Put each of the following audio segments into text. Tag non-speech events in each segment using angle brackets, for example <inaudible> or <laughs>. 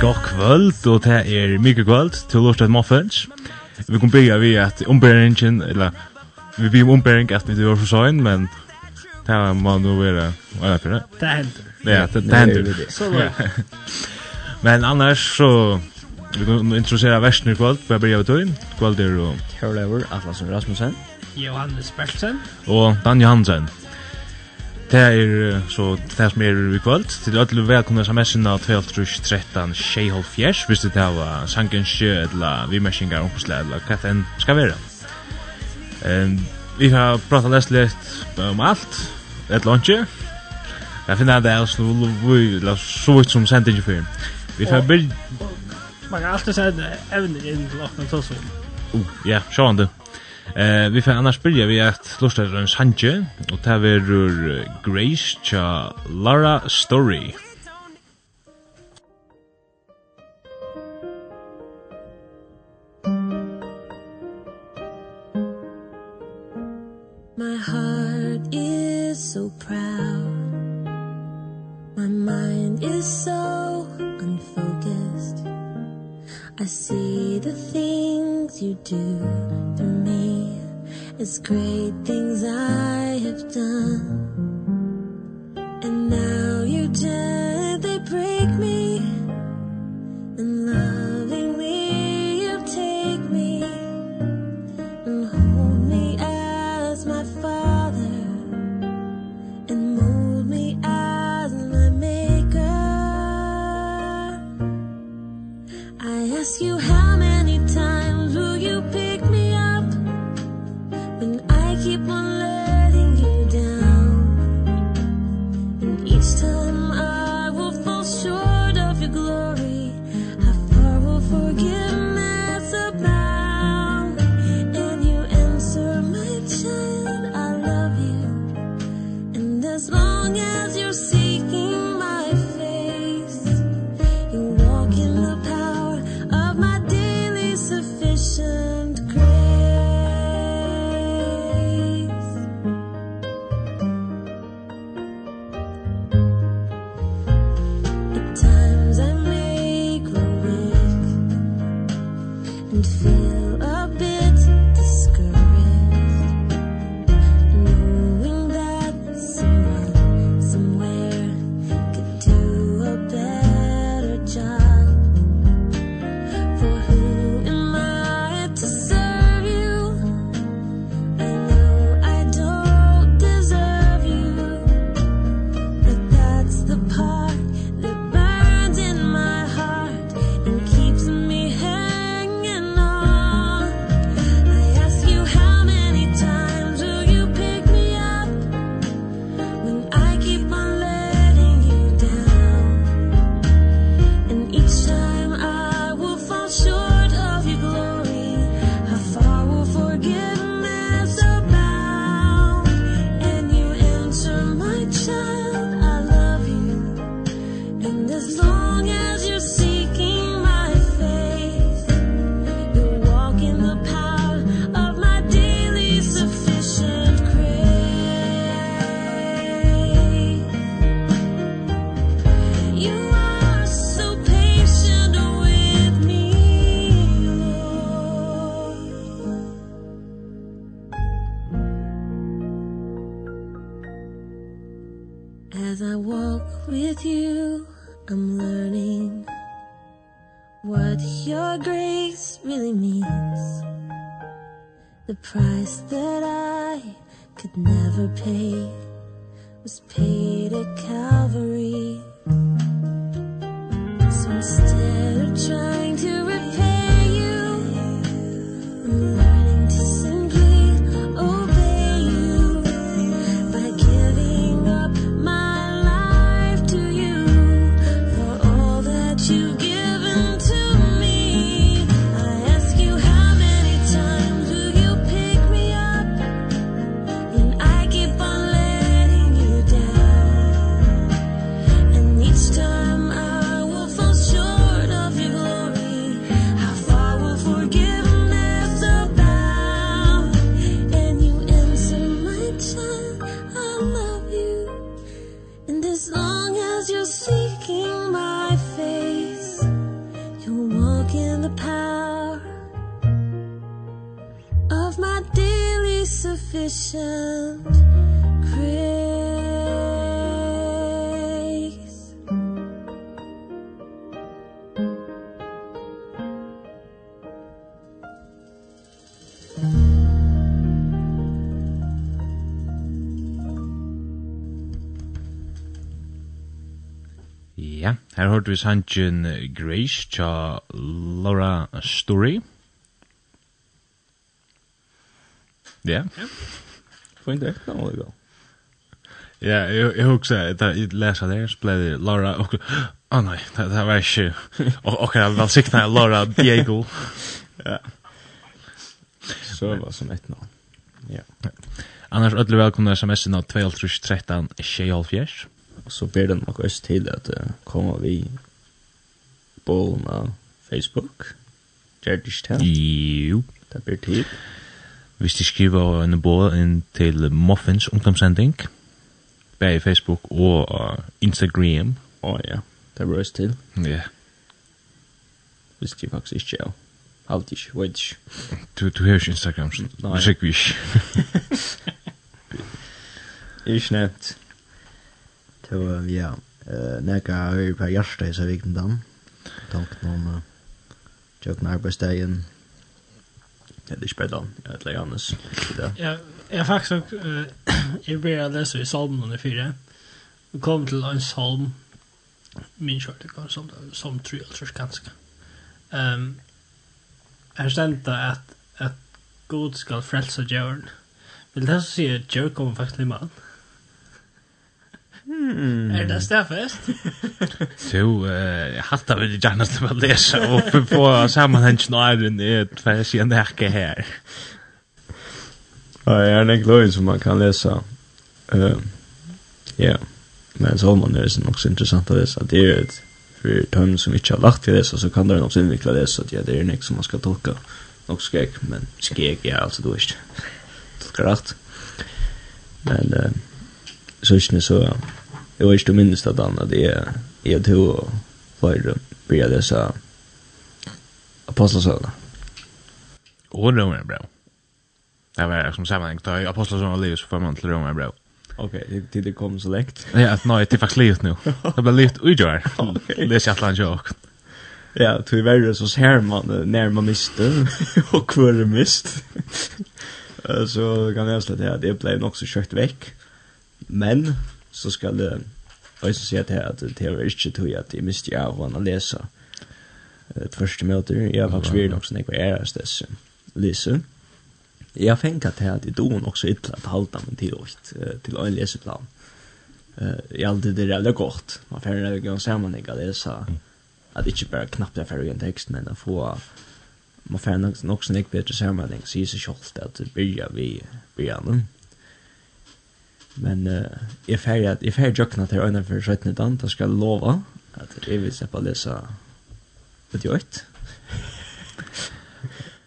God kvöld, og det er mykje kvöld til Lort et Vi kan bygge vi at omberingen, eller vi blir ombering at vi var for søgn, men det må nu vara vad är det? Det händer. Ja, det, det händer. Så var <laughs> Men annars så vi kan introducera versen i kväll. Vi börjar med Turin. Kväll är då Carolever Atlasen Rasmussen, Johannes Bertsen och Dan Johansen. Det er så det som er i kvöld. Til alle velkomne sms'en av 12.13 Sheholfjers, hvis det er sangen sjø, eller vi vimersingar, omkosle, eller hva det enn skal være. Vi har pratat lest litt om alt, et lunche. Jeg finner det er snul, vi la så ut som sendt ikke før. Vi får byrja... Man kan alltid sende evner inn til åkna tåsvinn. Oh, ja, sjå han du. Eh, vi får annars byrja vi at lustar en sanje, og det er Grace tja Lara Story. things you do for me. As great things I have done. And now you just your grace really means The price that I could never pay Was paid at Calvary. So instead of trying Her hørte vi sangen Grace tja Laura Story. Ja. Fint det, det må det gå. Ja, jeg jag huxar att jag läser där så ble det Laura og... Å nei, det det var ikke... Og och jeg väl sikta Laura Diego. Ja. Så var som ett nå. Ja. Annars ødelig välkomna sms nå 213 tjejhalfjärs. Och så ber den nok oss till att kommer vi på Facebook. Gärdish Jo. Det ber till hvis de skriver en båd inn til Muffins ungdomssending, bare i Facebook og uh, Instagram. Å oh, ja, det var også til. Ja. Hvis de faktisk ikke er. Halt ikke, vet ikke. Du, du har ikke Instagram, så du sikker vi ikke. <laughs> Ikke nevnt. Så ja, nekka høyre på hjertet i seg vikten dem. Tanken om uh, tjøkken arbeidsdagen, det er är inte bättre jag lägger annars. Ja, jag faktiskt uh, jeg ber började lese i salmen under fire. Vi kom til en salm, min kört det som som tror jeg tror ganske. Um, här stendte at, at God skal frelse djøren. Vil det så si at djävulen kommer faktisk til mann? Hmm. Er det stafest? Så jag hatar väl det gärna som att läsa och på sammanhängen och ären är för jag ser närke her. Ja, jeg er en glöj som man kan lese. Uh, ja, men så man är det också interessant å lese, Det er ju ett för töm som ikke har lagt til det, så kan det också invikla läsa. Ja, det är ju som man skal tolka. nok skräck, men skräck, ja, altså, du er ikke Tolka rett. Men uh, så är det så, ja det var inte minst att han att jag, jag tog för att börja dessa apostelsöna. Och romer bra. Det var som sammanhang, ta apostelsöna liv så får man till romer bra. Okej, okay, det det kom så läkt. Ja, nej, det är faktiskt livet nu. <laughs> Det blir livet ujor. Okej. Det är chatlan joke. Ja, till värre så ser man när man miste <laughs> och kvar mist. <laughs> så kan jag säga att det blev nog så kött veck. Men så skal det jag ska säga till at det var ikke tog at jeg miste jag av att lese et første möte. Jeg har faktisk faktiskt vill också när jag är dess har fengt til at jeg det nok så illa at halta meg til åt til en leseplan. Eh jag alltid det veldig godt. Man får det gang samman när jag läser att inte bara knappt jeg får en tekst, men å få man får nok nog också en bättre sammanhang sier seg selv at det begynner vi begynner. Men uh, jeg ferdig at jeg ferdig jøkna til øynene for 17. dagen, da skal jeg lova at jeg vil slippe å lese ut i øyt.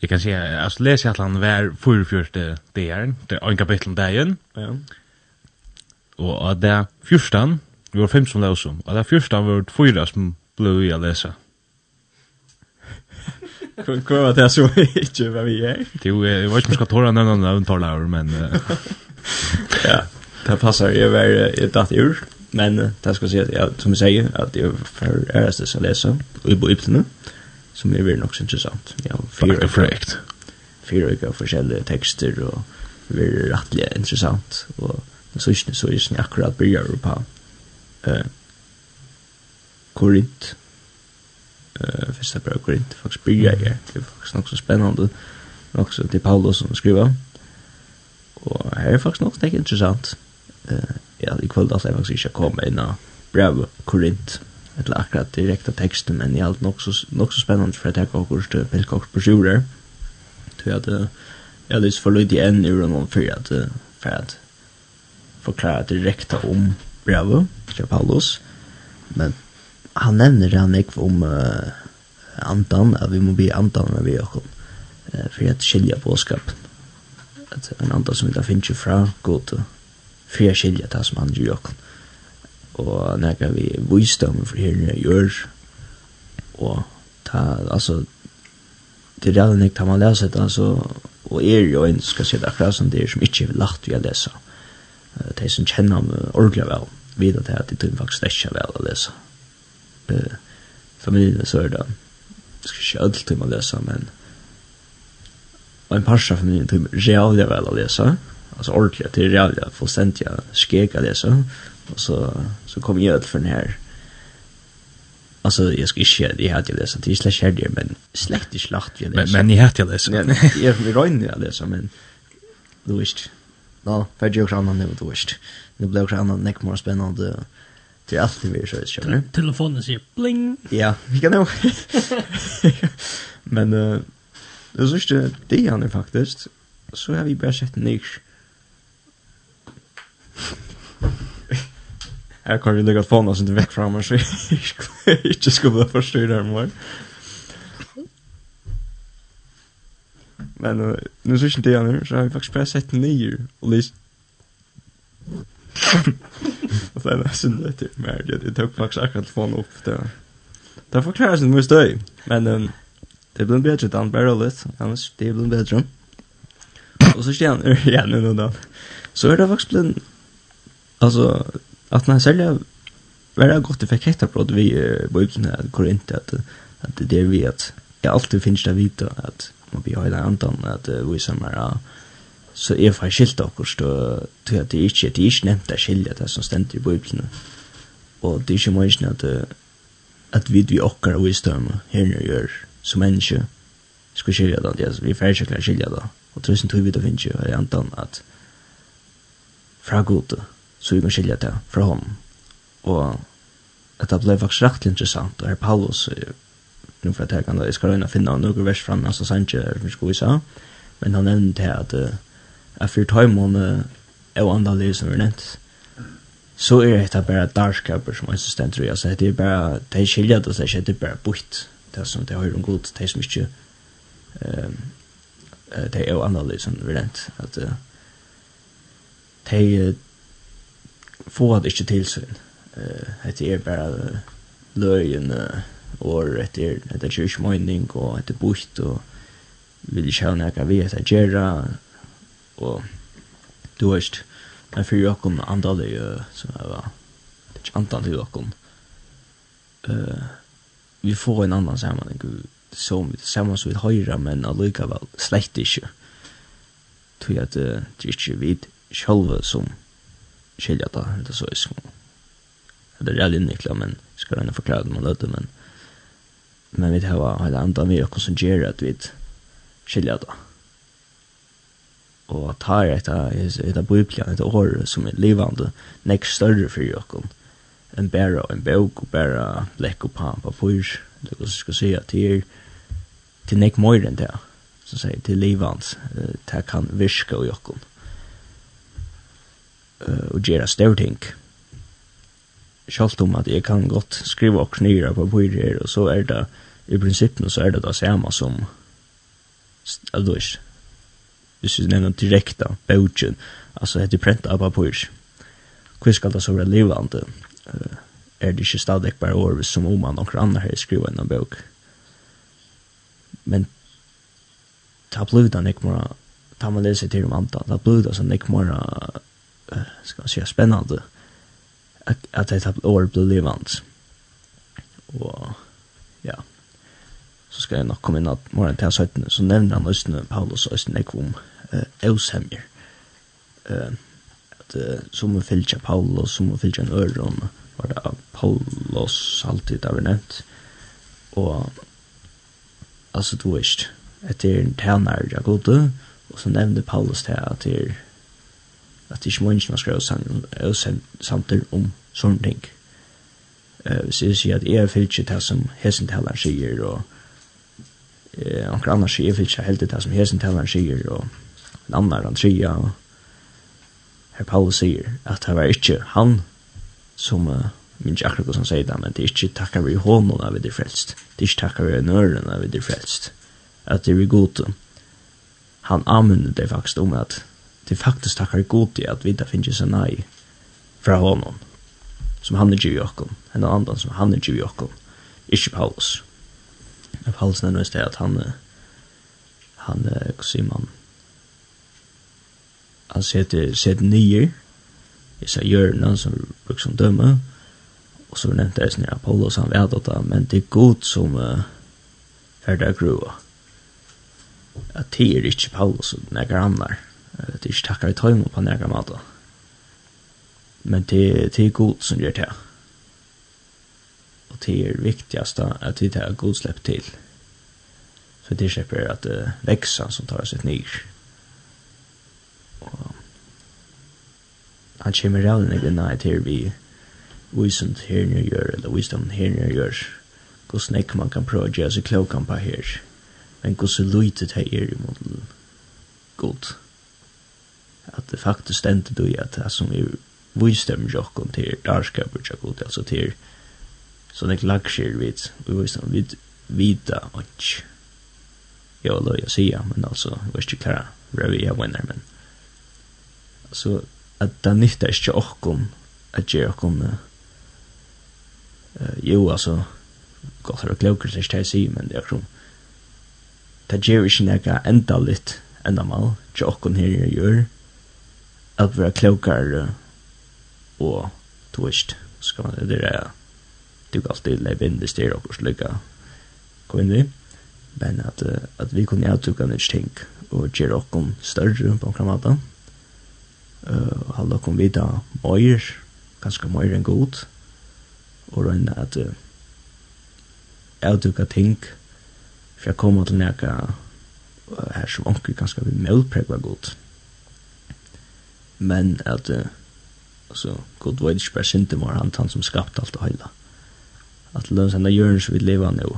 Jeg kan si at jeg at han var 44. dagen, det er en kapittel dagen. Ja. Og at det fyrstan, vi var fem som løsum, og det er 14 var 4 som ble i å lese. Hva var det så ikke hva vi er? Jo, jeg vet ikke om jeg skal tåre nevne nevne tårlaur, men... Ja. Det passar ju väl ett datt ur. Men det ska säga ja, som jag säger att jag för det så läsa i bibeln som är väl också intressant. Ja, fyra projekt. Fyra olika olika texter och väldigt rättliga intressant och så är det så är det akkurat börjar på uh, Korint eh första brev Korint faktiskt börjar jag det är faktiskt något så spännande också till Paulus som skriver och här är faktiskt något intressant eh ja, i kvöld alltså jag faktiskt inte kom in och brev korint eller akkurat direkta texten men i allt nog så nog så spännande för att jag går till Pilkox på sjurer. Tror jag att jag lyst för lite än ur någon för att för att förklara direkt om brev till Paulus. Men han nämner det han ikke om uh, andan, at vi må bli andan med vi okkur, uh, for at skilja båskapen. At en andan som vi da finnes fra god, för att skilja det som han gör och när vi visdom för här nu gör och ta alltså det där när kan man läsa det alltså och är ju en ska se där klass som det är som inte vill lagt vi läsa det som känner om ordla väl vet att det är det faktiskt inte väl att läsa eh familjen så är det ska inte alltid man läsa men en parsa familjen typ jävligt väl att läsa alltså ordentligt till realia fullständiga skeka det så. Och så så kom jag ut för den här alltså jag ska inte det hade jag läst det är slash här men släkt i slakt jag läst men ni hade jag läst ja jag vill röna jag läst men du visst no för jag kan annan du visst det blev också annan neck mer spännande till allt det vi så är kör telefonen säger bling. Ja vi kan nog <laughs> men eh det är så det är han faktiskt så har vi bara sett niks Jag kan ju lägga att fåna sig inte väck fram och så jag inte skulle förstöra det mer. Men uh, nu så inte jag nu så har vi faktiskt bara sett nio och lyst. Och sen har jag synd lite mer. Jag tog faktiskt akkurat fåna upp det. Det förklarar sig inte mycket stöj. Men um, det blir bättre utan bara lite. Annars det blir bättre. Och så känner jag nu då. Så är det faktiskt blivit Alltså att när sälja var det gott effekt hetta bröd vi på utan här går inte att att det är vi att jag alltid finns det vita att man blir hela antan att vi som är så är för skilt och så tror jag det är inte det är inte nämnt att skilja det som ständer i bibeln och det är ju mer att att vi vi och vår visdom här nu gör som människa ska skilja det alltså vi får skilja skilja det. Och tusen tror vi det finns ju antan att fra gode så vi kan skilja det fra honom. Og dette ble faktisk rett interessant, og her Paulus, nu for at jeg kan da, jeg skal røyna finna noen vers fram, altså Sanchez, som vi skal vise, men han nevnte her at jeg fyrt høymåne er andelig som vi nevnt, så er dette bare darskaper som assistent, tror jeg, altså det er bare, det er skilja det, det er bare bukt, det som det høyre om god, det som ikke, det er jo annerledes som vi nevnt, at de få det ikke til sin. Eh, det er bare løyen og det er det er ikke mening og det er bort og vil ikke ha noe vi at gjøre og du vet men for jeg kom antallet som jeg var det er ikke antallet jeg kom uh, vi får en annan sammanhang som vi sammen som vi høyre men allikevel slett ikke tror jeg at det er ikke vi själva som skilja det, eller så isk. Det er reellt innvikla, men skal røyna forklare det man løte, men men vi har hele andan vi oss som gjør at vi skilja det. Og at her er et av biblia, et år som er livande, nek større for jokken, enn bare en bøk og bare lekk og pan på fyr det er skal si at det er til nek møyren det som sier til livans det kan virke og jokken og gjøre større ting. Sjalt om at jeg kan godt skrive og knyre på bøyre her, og så er det, i prinsippen så er det det samme som, altså ikke, hvis vi nevner direkte bøyren, altså heter prenta av papir. Hvor skal det så være livande? Er det ikke stadig bare år hvis som om man noen andre her skriver en bøk? Men ta blivit han ikke mer, ta man leser til om andan, ta blivit han ikke mer ska man säga spännande att att det har år blivit levande. Och ja. Så ska jag nog komma in att morgon till sötten så nämnde han östen Paulus östen ekvom eh Osemir. Eh att som en fylja Paulus som en fylja Öron var det Paulus alltid där nämnt. Och alltså du vet det är en tärnare jag går då och så nämnde Paulus det att det är at det ikke må ikke skrive samter om sånne ting. Uh, så jeg sier at jeg vil ikke det som hesentaleren sier, og eh, anker annars sier jeg vil ikke helt det som hesentaleren sier, og en annan han sier, og herr Paulus sier at det var ikke han som uh, min akkurat som sier det, men det er ikke takkar vi hånden av det frelst. Det er ikke takkar vi nøren av det frelst. At det er vi god. Han anmyndet det faktisk om at det faktiskt tackar god i att vi där finns en nej från honom som han är ju och en annan som han är ju och inte Paulus. men Paulus nevner i sted at han han er hva sier man han sätter sätt nye i seg hjörna som bruk som döma og så nevnte jeg sånn Paulus han vet att men det er god som uh, är där grua at det er ikke Paulus och några andra det er ikke takkar i tøymen på nærmere måte. Men det, det er god som gjør det. Og det er viktigast da, at vi tar god slepp til. Så det slipper at det uh, vekser som tar sitt nyr. Og han kommer rævlig nek enn til vi visent her nye gjør, eller visdom her nye gjør, Hvordan nek man kan prøve å gjøre seg klokampa her, men hvordan lytet her er imot god at det faktisk stendte du i at det som er vinstemmer jokken til darskaper tjokkot, altså til sånn ek lagskjer vid, vi visste om vid vida onk. Jo, lo jeg sier, men altså, vi vet ikke klara, vi er vinner, men altså, at det nytta ikke okkom at jeg okkom uh, jo, altså, godt har klokker, til det jeg sier, men det er som det gjør ikke nekka enda litt, enda mal, tjokken her jeg gjør, at vi er vara klokare och twist ska man det där du kan alltid leve inn hvis det styr och slicka kom inn det men att at vi kunne uttrycka det ting og gjøre och større större på kramata eh uh, hålla kom vi där mer ganska mer än god och rönna att uttrycka tänk för jag kommer till näka her som onkel ganska vi målprägva gott men at uh, alltså god vad det spär inte mer han han som skapat alt og heila at lønns den jorden som vi lever nu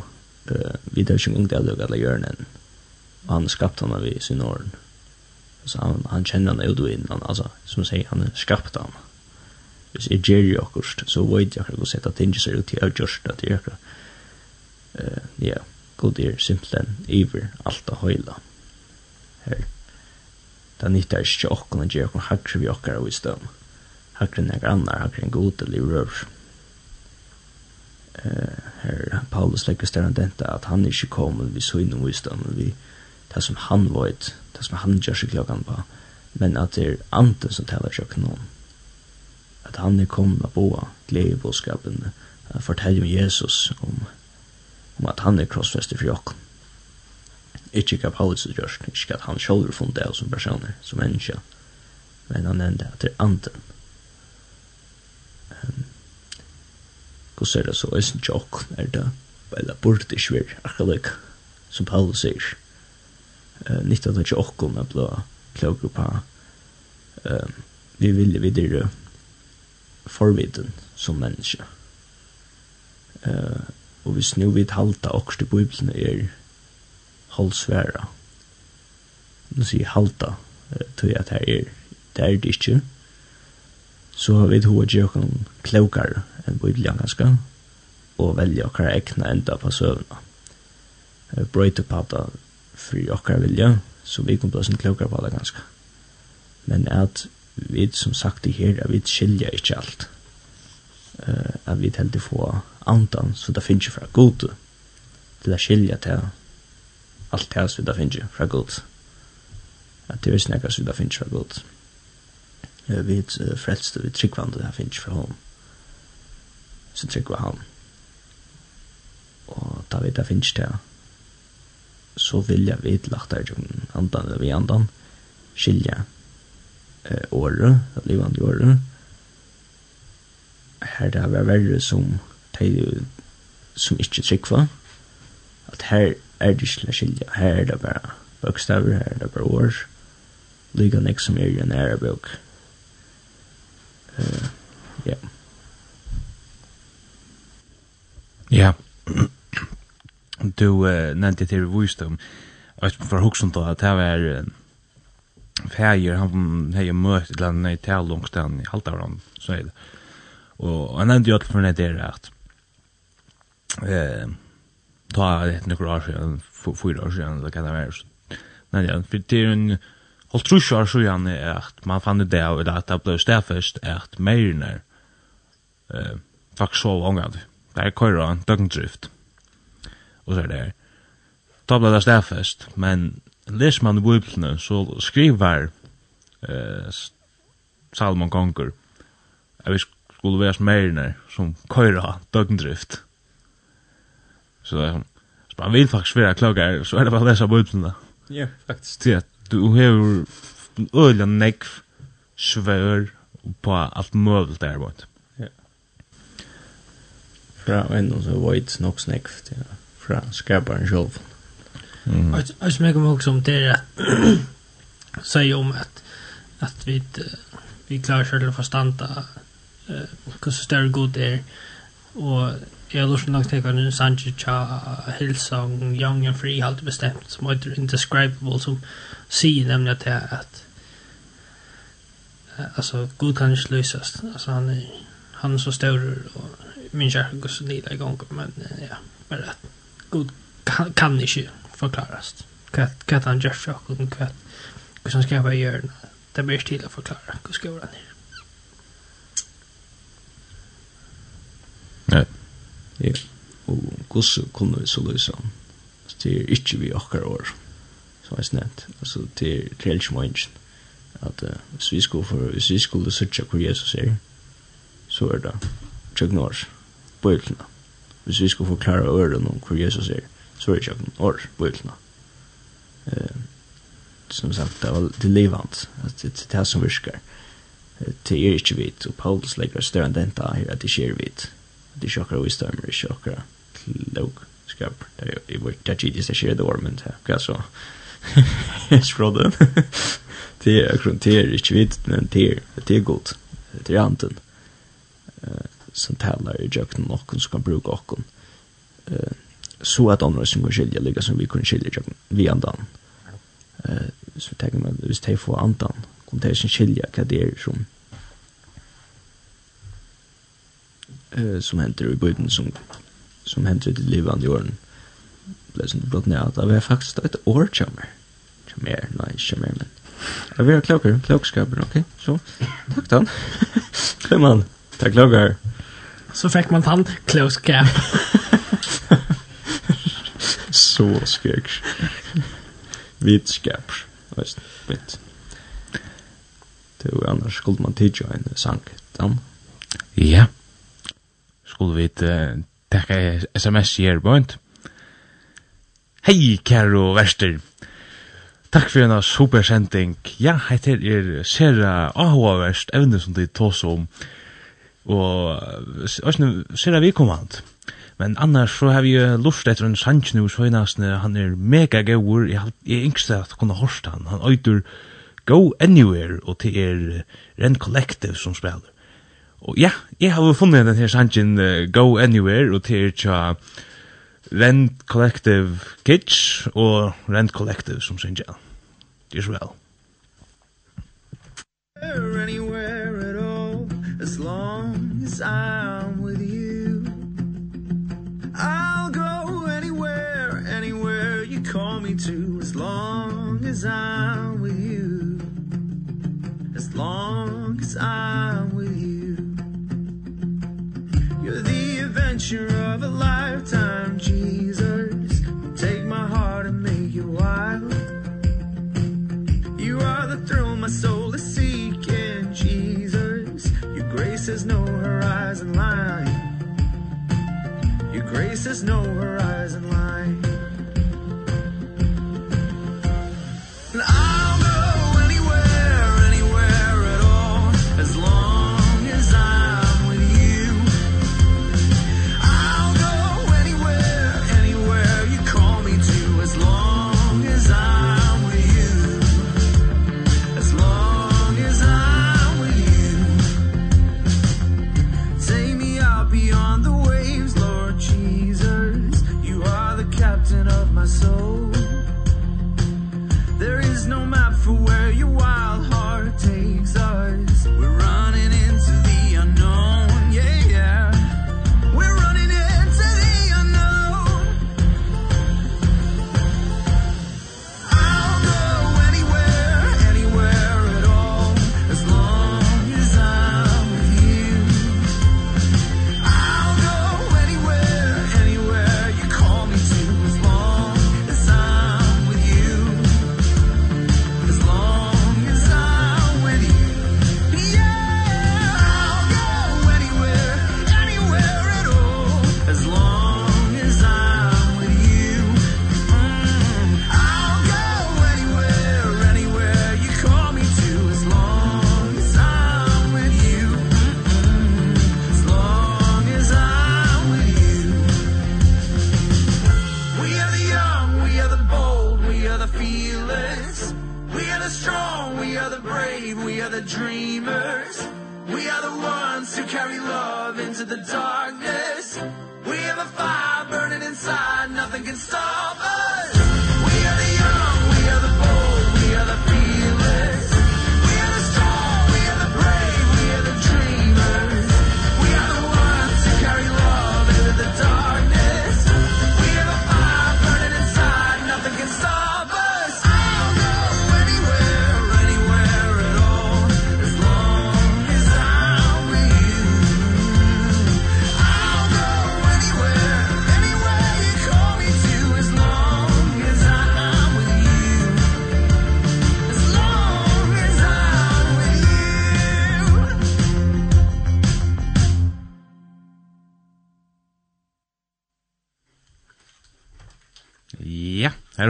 eh vi där som ung där alla jorden han skapt honom vi sin orden så han han kjenner han ut inn. Han altså som säger han er skapt han. Hvis jeg gjør jo akkurat, så vet jeg akkurat sett at tinget ser ut. Til avgjørst at jeg akkurat, ja, god er simpelthen iver alt og høyla her. Det nyttar ikke åkken å gjøre åkken hakre vi åkker av i støm. Hakre enn jeg annar, hakre enn god eller i røver. Uh, her Paulus legger større dette at han ikke kommer vi så innom i støm, vi det som han vet, det som han gjør seg klokken på, men at det er anten som taler seg noen. At han er kommet av boa, glede i bådskapen, forteller om Jesus, om, om at han er krossfester for åkken ikke hva Paulus har gjort, ikke at han selv har funnet det som personer, som menneske, men han nevnte at det er anden. Um, Hvordan er det så, er det ikke er det, eller burde det ikke være akkurat, som Paulus sier, uh, nytt at det ikke åkken er blå klokker på, um, vi vil videre forviden som menneske. Uh, og hvis nu vi halta okkur i Bibelen er holdsværa. Nu sier halta, tog at her er, det er det ikke. Så har vi hva gjør gjøre noen klokere enn bøyblian ganske, og velge okkar ekna enda på søvna. Brøyte padda for okkar vilja, så vi kom plåsen på det ganske. Men at vi som sagt det her, at vi skilja ikke alt. Uh, at vi heldig få andan, så det finnes jo fra gode til å skilja til allt det som vi da finner fra god. At det er snakka som vi da finner fra Gud. Vi er frelst, og vi er tryggvande det finner fra hon. Så tryggva han. Og da vi da finner det, så vil jeg vidt lagt der som andan eller vi andan, skilja eh, året, livande året, her det var verre som de som ikke tryggva, at her er det ikke skilja. Her er det bare bøkstaver, her er det bare år. Lyga nek som er i en ærebøk. Uh, ja. Ja. Du uh, nevnte til Vujstum. Jeg for hoksen da, at det var uh, feir, han hei møtt til eller annet i Tælungstein i Haltavran, så er det. Og han nevnte jo at for det der at uh, ta ett några år sedan fyra år sedan eller kan det vara nej ja för det är en Holdt trus år så gjerne er at man fann det av at det ble stedfest at meirner eh, faktisk så ångad. Det er køyra døgndrift. Og så er det her. Da ble det stedfest, men les man biblene så skriver eh, Salomon Konger at vi skulle være meirner som køyra døgndrift. Så så man vil faktisk være klokare så er det bare å lese bibeln Ja, faktisk. Det du har öliga nekv, svør, på alt möjligt der bort. Ja. Fra en så vet nok snack ja. Fra skaparen själv. Mm. Jag meg också om det säger om att att vi vi klarar själva förstånda eh hur större god är och jag lust nog ta en Sanchicha Hillsong Young and Free halt bestämt som heter Indescribable som säger nämligen att det är att alltså Gud kan inte lösas alltså han är han är så stor och min kärlek går så nida igång men ja bara att Gud kan, kan inte förklaras vad han gör för och vad han skapar i hjärnan det blir stilla förklara hur ska vara ner Ja. Og gosse kunne vi så løse han? Så det er ikke vi akkar år. som jeg snett. Altså, det er ikke mange. At uh, hvis vi skulle, for, hvis vi skulle søtja hvor Jesus er, så er det tjøkken år, bøytlene. Hvis vi skulle forklare øren om hvor Jesus er, så er det tjøkken år, bøytlene. Uh, som sagt, det var det levant. Det, det er det som virker. Det er ikke vidt, og Paulus legger større enn denne her at det skjer vidt det är chockar visst är det chockar låg skap. Det är vart det är det är det var men det så. <laughs> Skrodden <laughs> det är grund det är inte vid men det är det är gott. Det är anten. Eh som talar i jökten och som kan bruka och eh så att andra som kan skilja lika som vi kan skilja vi andan. Eh så tänker man hvis de får andan kommer de som skilja hva det är som eh, som händer i bygden som, som händer i det livande åren. Blåsen du blått ner. Det var faktiskt ett år kommer. Kommer, nej, inte kommer, men. Jag vill ha klockor, klockskapen, okej? Okay? Så, tack då. Kom <laughs> man, tack klockor. Så fick man han cap. Så <laughs> skrek. Vitskap. Visst, vitt. Det var annars skulle man tidja en sank, Ja skulle vi teka sms i her bøynt. Hei, kæro verster! Takk for en supersending. Ja, heitir er Sera Ahoverst, evne som de tås om, og æsne, Sera Vikommand. Men annars så har vi jo lust etter en sannsnu søgnasne, han er mega gaur, jeg er yngste at kunne hårsta han, han øyder Go Anywhere, og til er Ren Collective som spiller. Og ja, jeg har funnet den her sangen uh, Go Anywhere, og til tja Rent Collective Kids, og Rent Collective som synger. Det er så vel. Anywhere at all, as long as I'm with you I'll go anywhere, anywhere you call me to As long as I'm with you As long as I'm with you adventure of a lifetime Jesus. Take my heart and make it wild. You are the thrill my soul is seeking Jesus. Your grace is no horizon line. Your grace is no horizon line.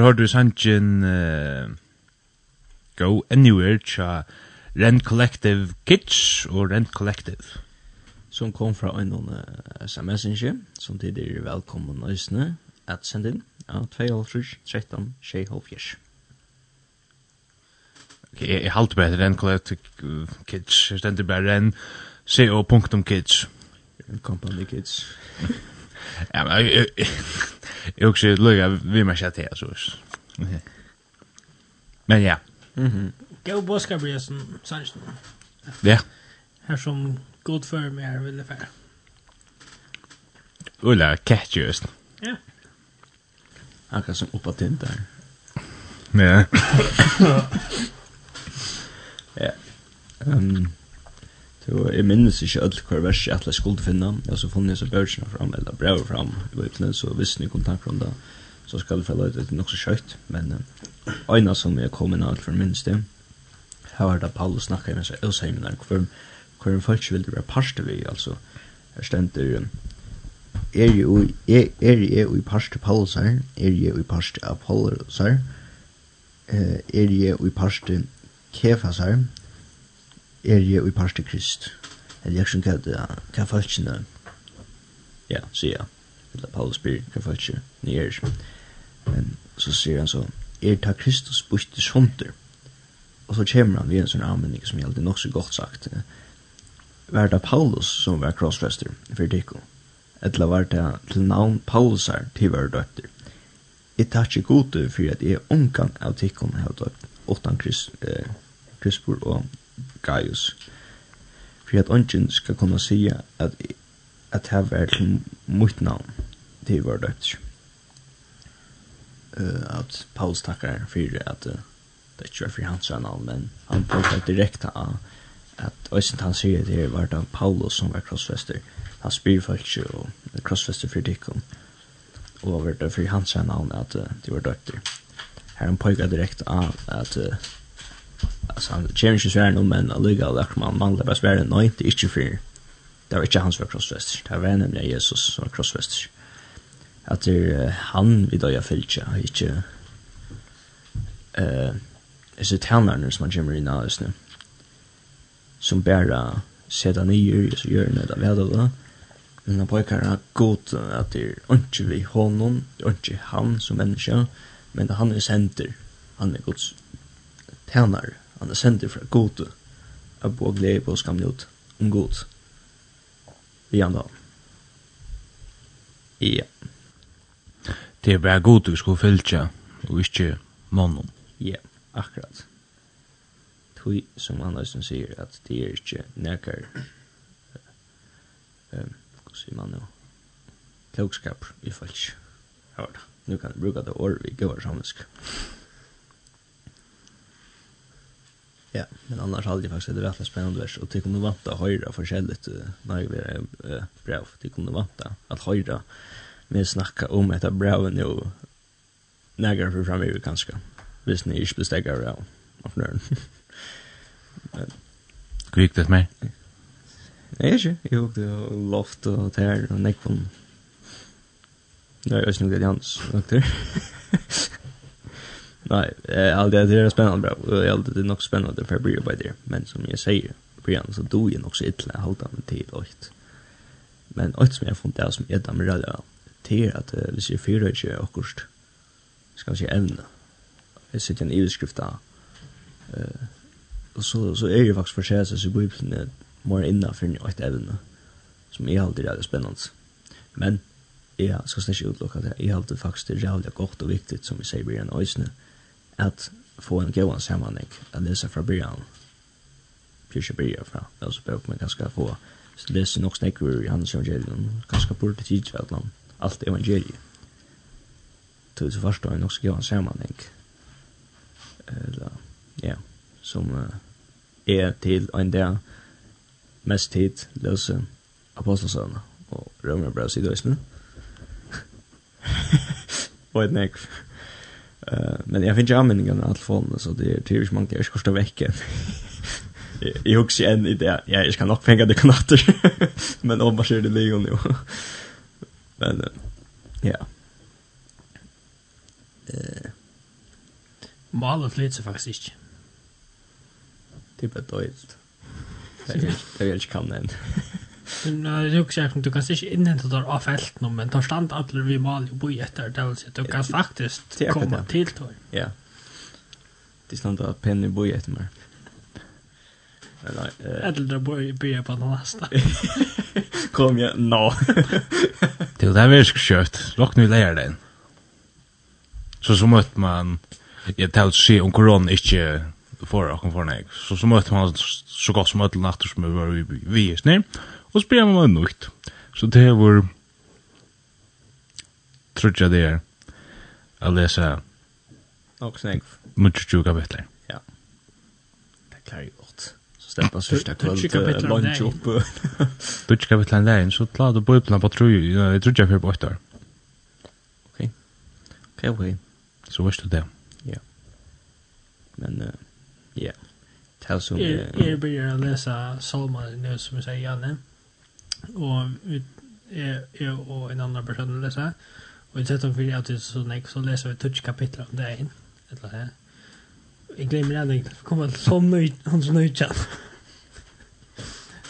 hørte du sannsyn uh, Go Anywhere tja Rent Collective Kids og Rent Collective. Som kom fra en uh, sms-innsje, som tid er velkommen nøysene at sende inn av 2.5.13.6.5. Okay, jeg, jeg halte bare Rent Collective Kids, jeg stender bare Ren CO.kids. Rent Company Kids. <laughs> Ja, men jag jag också lugga vi mer chat här så. Men ja. Mhm. Go boska blir som sanns. Ja. Här som god för mig här vill det för. Ulla catch just. Ja. Akka som uppa tint där. Ja. <laughs> Ja. Ehm Så jeg minnes ikke alt hver vers jeg atle skulle finne. Jeg så funnet jeg så børsene fram, eller brev fram i webene, så visste jeg kontakt om det. Så skal jeg felle ut etter nok så kjøyt. Men øyne som jeg kom inn alt for minst det, her var det Paulus snakket med seg Elsheimen, hver, hvor en folk ville være parste vi, altså. Her stender, er jeg, er, er jeg i parste Paulus her, er jeg i parste Apollos her, er jeg i parste Kefas her, er jeg i parste krist. Eller jeg skjønner hva hva falskene, ja, sier jeg, eller Paulus spyr hva falskene ni er. Men så sier han så, er ta Kristus bort til sånter. Og så kommer han ved en sånn anmenning som gjelder nok så godt sagt. Var det Paulus som var krossfester for Dikko? Eller var det til navn Paulusar til var døtter? Jeg tar ikke gode for at jeg omgang av Dikko har døtt åttan kristbord og Gaius. For at ungen skal kunne si at, at det var til mitt navn, til var døpt. Uh, at Paulus takkar for at uh, det ikke var for hans navn, men han påtar direkte av at Øysent han sier det her var da Paulus som var krossfester. Han spyr folk og krossfester for dikken. Og var det for hans navn at uh, det var døpt. Her han påtar direkte av at uh, alltså han kör inte svär nu men alliga lack man manglar bara svär en night inte för det var inte hans för crossfest det var nämligen Jesus som var crossfest att det han vid jag fältja inte eh är så han som man kör in alls nu som bara sätta i så gör det där vi hade men han pekar gott att det är inte vi honom inte han som människa men han är center han är gods tænare, han er sendir fra gode, a bo glede på skamlig ut, om god. Vi andre. Ja. Det er bare god du skulle fylja, og ikke mannen. Ja, akkurat. Tui, som han Andersen sier, at det er ikke nekar, hva sier man nå, klokskap i falsk. Hørda, nu kan jeg bruka det året vi går samisk. Ja. Ja, men annars hade jag faktiskt det rätt spännande vers och tycker nog vanta höra förskälligt när vi är bra för tycker nog vanta att höra med snacka om ett bra nu nägar för framöver kanske. Visst ni inte bestäggar av av <laughs> nörden. Gick det med? Nej, inte. Jag åkte loft och tär och näckvån. Nej, jag snugg det jans. <laughs> Nei, Nej, allt det er spennende bra. Det är alltid nog spännande för Brio by there. Men som jeg sier, Brian så dog ju också illa att hålla med tid och ett. Men ett som jeg har funnet det som är dem rädda till att vi hvis jeg fyrer ikke akkurat, skal jeg se evne, jeg sitter en överskrift där. Och så, så är ju faktiskt förtjänst så Bibeln är mer innanför ett ämne som är alltid rädda spännande. Men jag ska snäcka utlocka det. Jag har alltid faktiskt det är jävligt gott och viktigt som vi säger i en öjsne. Mm at få en gåan sammanhang att läsa från början. Pyrkja börja fra, alltså bok men ganska få läsa nog snäckor i hans evangelium, ganska borde tidsva att man allt evangelium. Tog så förstår jag nog ska gåan sammanhang. Eller, ja, som uh, er til en dag mest tid läsa apostelsöna og rømmer bra sidor i snö. <laughs> Vad är det Uh, men jag finns ju användningen av telefonen så det är typiskt man kan korta veckan. <laughs> jag huxar en idé. Ja, jag kan nog fänga det kanatter. <laughs> men om man kör det lejon nu. <laughs> men uh, ja. Eh. Malet flyter faktiskt inte. Typ ett dojt. Jag vet inte kan den. Nej, det er också du kan inte inhämta der av fälten, men tar stand alla vi mal och boi etter, det vil si, du kan faktiskt komma til tog. Ja. Det stand att penny boi efter mig. Eller där boi boi på den neste. <laughs> Kom jag, nå. Till <laughs> det vi är skött, nu leier den. Så så møtte man, jeg tar att se om korona ikke får och for nej. Så så møtte man så godt som öll nattor som vi var vi vi snir. Mm Og så blir man nøyt. Så det er vår trutja det er å lese Nok snakk. Mutsu tjuka kapitler. Ja. Det klarer jeg godt. Så stempa sørsta kvöld, lunch opp. Du tjuka betler en leien, så tla du bøyplna på tru, jeg trutja fyrir på åttar. Ok. Ok, ok. Så vars du det. Ja. Men, ja. Tell som... Jeg byrjar å lese salmer nu som jeg sier, Janne. Ja och är är och en annan person läser och i sättet för att det så nek, så läser vi touch kapitler om det in eller här jag glömmer det inte kommer så nøy, han så nøy chat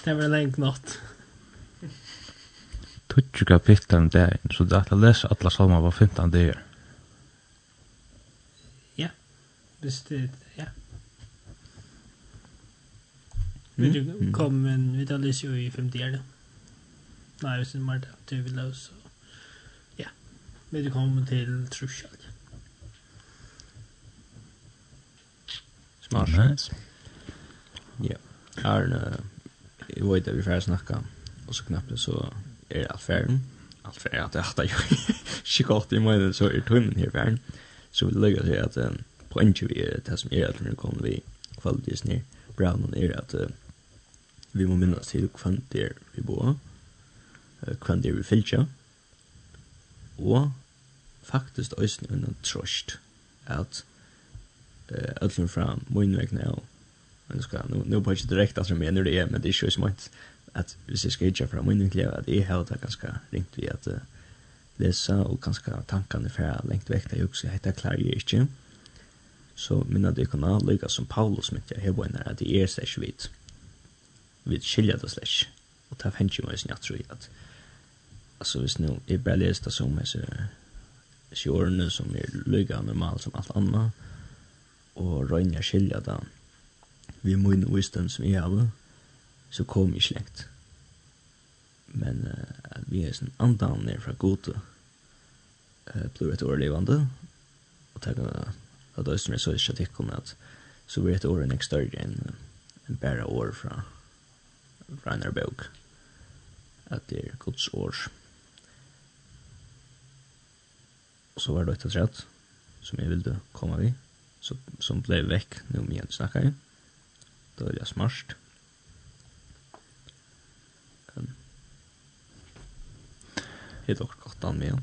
det var lengt natt. Touch kapitler om det så det att läsa alla salmer var 15 dager. ja. Visst det ja. Vi kom men vi tar lyst jo i 50 år da hvis det er Marta. Det vil jag så. Ja. vi det kommer till Trushal. Smart. Nice. Ja. Arne, jag vet att vi får snacka. Och så knappt så är det allt färdigt. Allt färdigt att jag har skickat <laughs> i mig så är tunnen här färdigt. Så vi lägger sig att på en vi är det som är att nu kommer vi kvalitetvis ner. Brown är att vi må minnas till kvant där vi bor kvann det vi fylgja. Og faktisk øysen en trøst at uh, öllum fra min og men ska nu nu på inte direkt att jag det är men det är ju smått att vi ska skicka från min vegna att det är helt ganska ringt vi att uh, läsa och ganska tankarna för längt väck där också heter klar ju inte så minna det kan lika som Paulus mitt jag har när att det är så vitt vid skilja det slash. Och ta fänge mig snart tror jag att alltså visst nu är bara lästa som är så sjörne som är lugga normal som allt annat. Och rönja skilja där. Vi mun wisdom som jag har så kom i släkt. Men uh, vi är sån andan ner från gode eh blir ett år levande. Och ta att det är så är det kommer att så blir ett år en extra än en bara år från från en bok att det är Guds års Og så var det ett trätt som jeg ville komma vid. Så, som blev väck nu om igen snackar jag. Då är jag smart. Kan. Det är dock gott an med.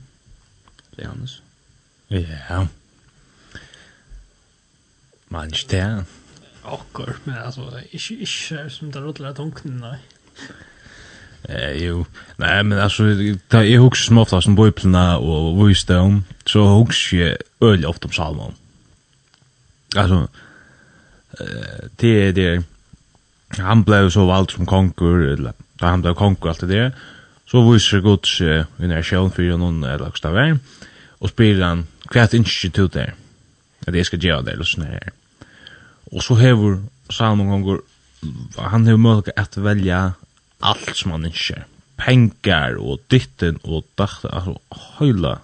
Det är Hannes. Ja. Man det. Akkur, men alltså, ikke, ikke som det rådler tungt, nei. Eh, jo. Nej, men alltså ta jag husar som ofta som bojplarna och Wisdom så husar ju öl ofta om Salmon. Alltså eh det är det han blev så vald som konkur eller där han blev konkur allt det där. Så visar Guds eh, energi för någon eller också där. Och spelar han kvärt institut där. Att det ska göra det eller sån här. Och så häver Salmon konkur han har möjlighet att välja alt som man ikke pengar og ditten og dacht altså høyla,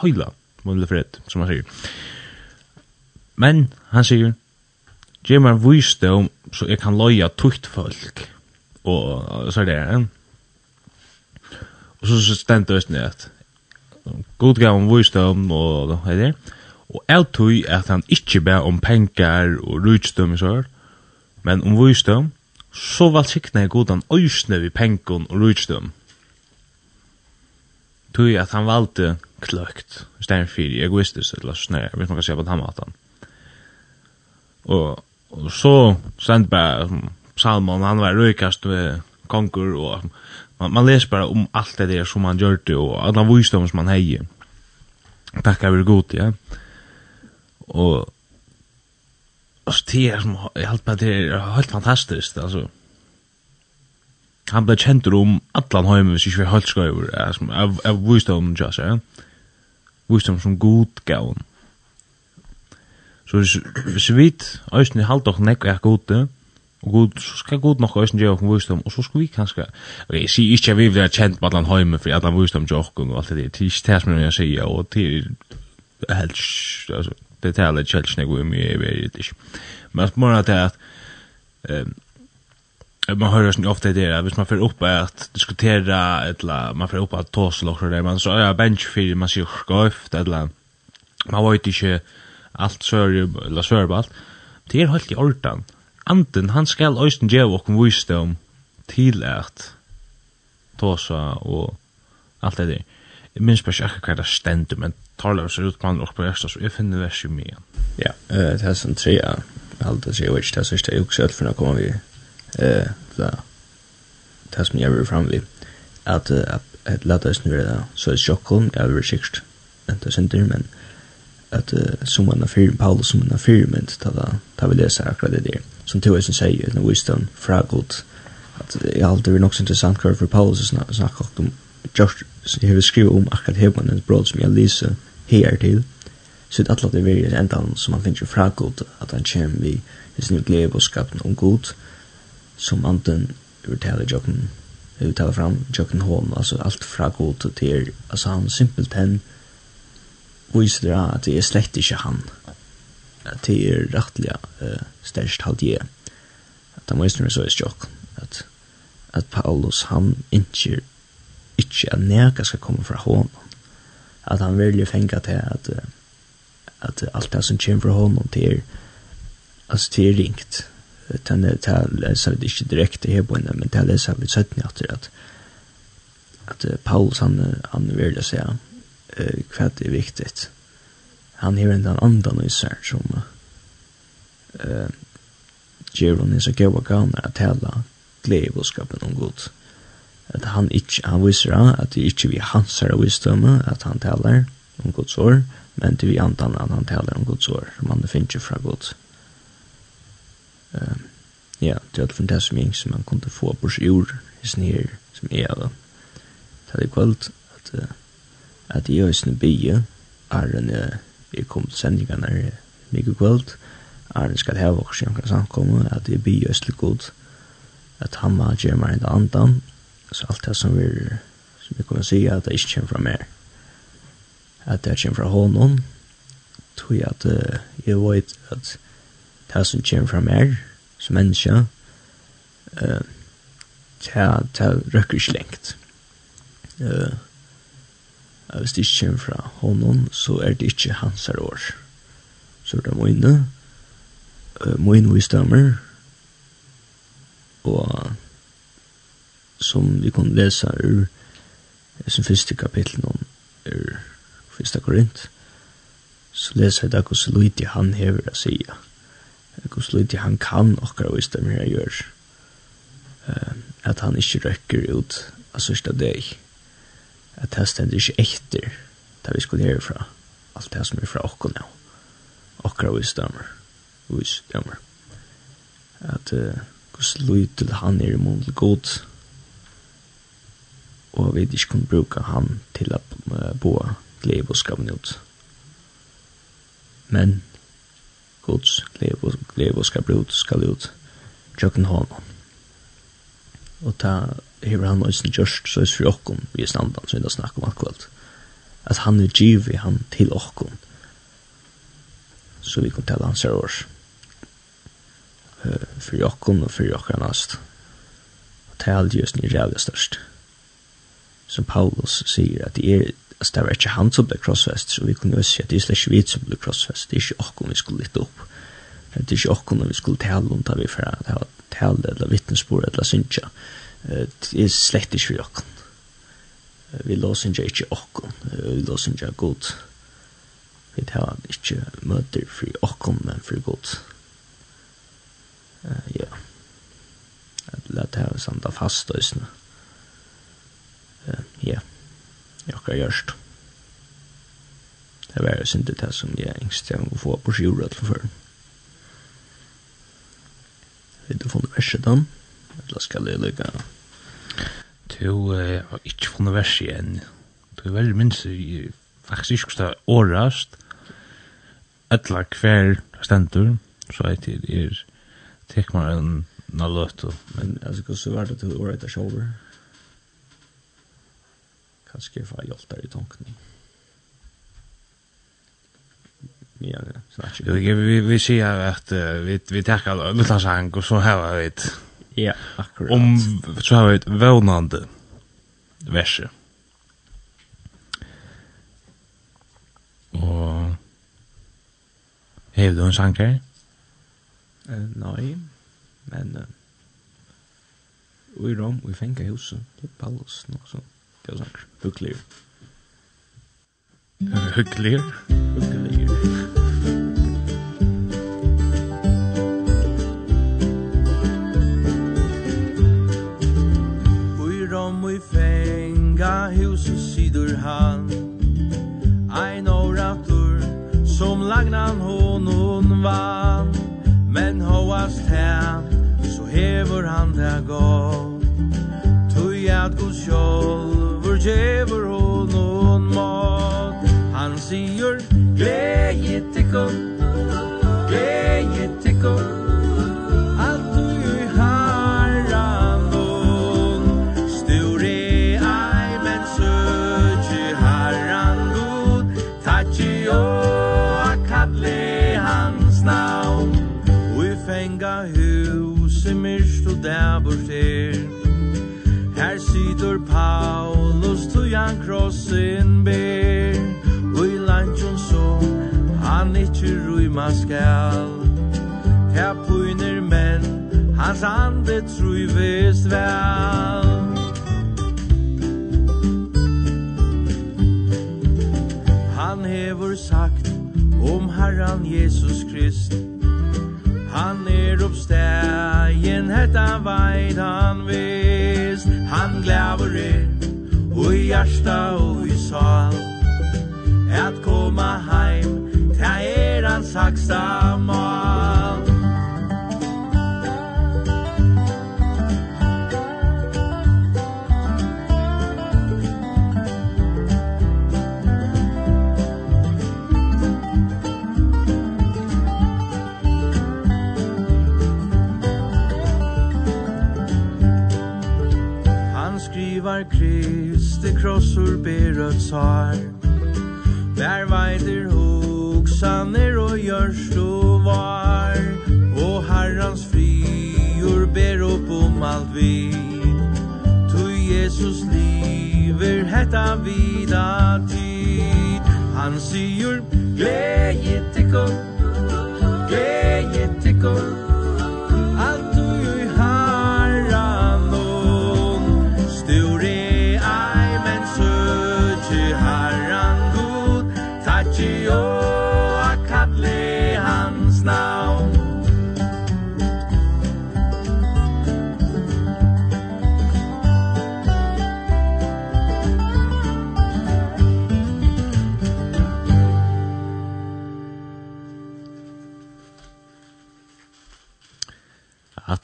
høyla, mulig fred, som han sier. Men, han sier, Gjør meg visdom så jeg kan loja tukt folk. Og så er det, ja. Og så, stendt det jeg ned at God gav om visdom og hva er det? Og jeg tog at han ikke ba om pengar og rutsdom og men om visdom så valsikna er godan øysne vi pengon og rujtsdom. Tui at han valde kløkt, stein fyrir, egoistisk, eller snær, jeg vet nok hva sier på den maten. Og, og så send bare Salmon, han var røykast med konkur, og man, man leser bare om alt det der som han gjør det, og alla visdom som han heier. Takk er vi god, ja. Og alltså det är som jag helt på det är helt fantastiskt alltså han blev känd om allan hem hvis ikke vi helt skriver alltså av av wisdom just ja. Wisdom som god gaun så hvis vi vet øyne halt doch nek er godt og god så skal god nok øyne gjøre om visdom, og så skal vi kanskje ok jeg sier ikke at vi blir kjent med allan heim for allan wisdom jo og alt det der, det er ikke det som jeg sier og det er helst, altså det talar inte helt snägg om jag vet inte. Men att er at att man hör ju ofta det där, hvis man får opp at diskutera eller man får opp at ta så lockar det man så er ja bench för man sier skøyft, eller man vet ikke alt sörj eller sør på alt. Det er helt i ordan. Anden, han skal östen gjøre och kom visdom till att ta så och allt det der. Jeg minns bare ikke akkurat hva det stender, men talar seg ut på andre och på ekstra, så jeg finner vers ju mye. Ja, eh det är sån tre allt det jag vet det så är också att för att komma vi eh så som mig över fram vi att att att låta oss nu där så är chocken över sikt inte center men att som man affär Paulus som man affär men ta ta vi läsa akkurat det där som tog oss säger den wisdom fraggled att det är alltid nog intressant kvar för Paulus att snacka om. Just hur vi skriver om akkurat hur man en bröd som jag läser her til, så det atlat er verið endan som han finner fra god, at han kjem vi i sin glede nye skapen om god, som anden uttaler jokken, uttaler fram jokken hon, altså alt fra god til, altså han simpelt hen viser det at det er slett ikke han, at det er rettelig uh, størst halvdige, at han viser det så er stjokk, at, at Paulus han ikke, ikke at nega skal komme fra honom, at han vill til at, att at alt det som kommer fra honom til er altså til er ringt Den er här läser vi inte direkt i Hebron men det leser läser vi sett at, at, att Paulus han han vil jo si uh, hva det er viktig. han har en annan i sig som eh Jeron är så gøy goda gärna att tala glädjebudskapen om Gud at han ikke, han viser at det ikke vi hans herre visdømme, at han taler om Guds år, men det vi antan at han taler om Guds år, som han finner fra Gud. Uh, ja, det er alt det som jeg som man kunne få på sin jord, i sin her, som er av. Det er kvalt at, uh, at jeg er sin bygge, er en, uh, jeg kom til sendingene her, mye kvalt, er en skal heve oss i omkring samkomme, at jeg bygge er slik god, at han var gjerne meg en andan, alltså allt det som vi som vi kommer säga att det inte kommer från mer att det kommer från honom tror jag att uh, jag vet att det som kommer från mig som människa eh det det röker slängt eh hvis det ikke kommer fra honom, så er det ikke hans her år. Så det er mine, uh, mine visdommer, og som vi kunne lese ur som første kapittel om ur første korint, så leser jeg da hvordan lydig han hever å si hvordan lydig han kan akkurat hvis det mer gjør, uh, at han ikke røkker ut av sørste deg, at det stender ikke etter det vi skulle gjøre fra, alt det som er fra akkurat nå, akkurat hvis det mer, hvis det mer, at uh, hvordan lydig han er imot god, og vi ikke kunne bruke han til å bo glede og skapen ut. Men Guds glede og skapen ut skal ut tjøkken hånden. Og ta hever han også gjørst så er det for åkken vi er standan som vi da snakker om akkurat. At han er givet han til åkken. Så vi kan telle hans her års. Uh, For åkken og for åkken hans. Og ta aldri just ni rævlig størst som Paulus sier at det er altså det var ikke han som ble krossfest, så vi kunne jo si at det er slett ikke vi som ble krossfest, det er ikke okkur vi skulle lytte opp, det er ikke okkur vi skulle tale om da vi fra, det var tale eller vittnesbord eller synsja, det er slett ikke vi okkur. Vi låser ikke okkur, vi låser ikke god, vi tar ikke møter for okkur, men for god. Ja, det er det her samt av fast og ja, jeg har gjørst. Det var jo synd det som jeg engst jeg må få på skjordet til før. Vil du funnet verset da? Eller skal jeg lykke? Du har ikke funnet verset igjen. Du er veldig minst, faktisk ikke skal årast, etla hver stendur, så er det er, tek man en naløtto. Men altså, hvordan var det til året er sjåver? kanskje jeg får hjelp der i tanken. Ja, snart. snakker vi. Vi, vi sier at uh, vi, vi takker alle utlandshang, og så har vi et... Ja, akkurat. Om, så har vi et vånande verset. Og... Har du en sang her? Uh, nei, men... Uh, Uirom, vi fengar huset, det er Paulus noe sånt. Det er sånn. Hyggelig. Hyggelig. Hyggelig. Ui rom ui fenga hus og sidur han Ein oratur som lagnan honon vann Men hoast her så hever han det gott Tui at god sjål djever honom mat. Han sier Gleje tikkum Gleje tikkum Alt du i harran don Sture ei men søtje harran don Tatsi o a kalle hans navn. Ui fenga hus i myrst og her Her sitter sin ber. Ui lantjon så han ikkje rujma skal. Her pyner men hans ande trui vist vel. Han hever sagt om Herran Jesus Krist. Han er oppstegen, hetta veit han vist Han glæver er og i hjärsta og i sal At koma heim, ta er hans haksta mal Han skrivar krig krossur berøtt sar Vær veider hoksaner og gjørst og var. Og herrans frior ber opp om alt vi. Tu Jesus liver hetta vida tid. Han sier gleje tikkum Gleje tikkum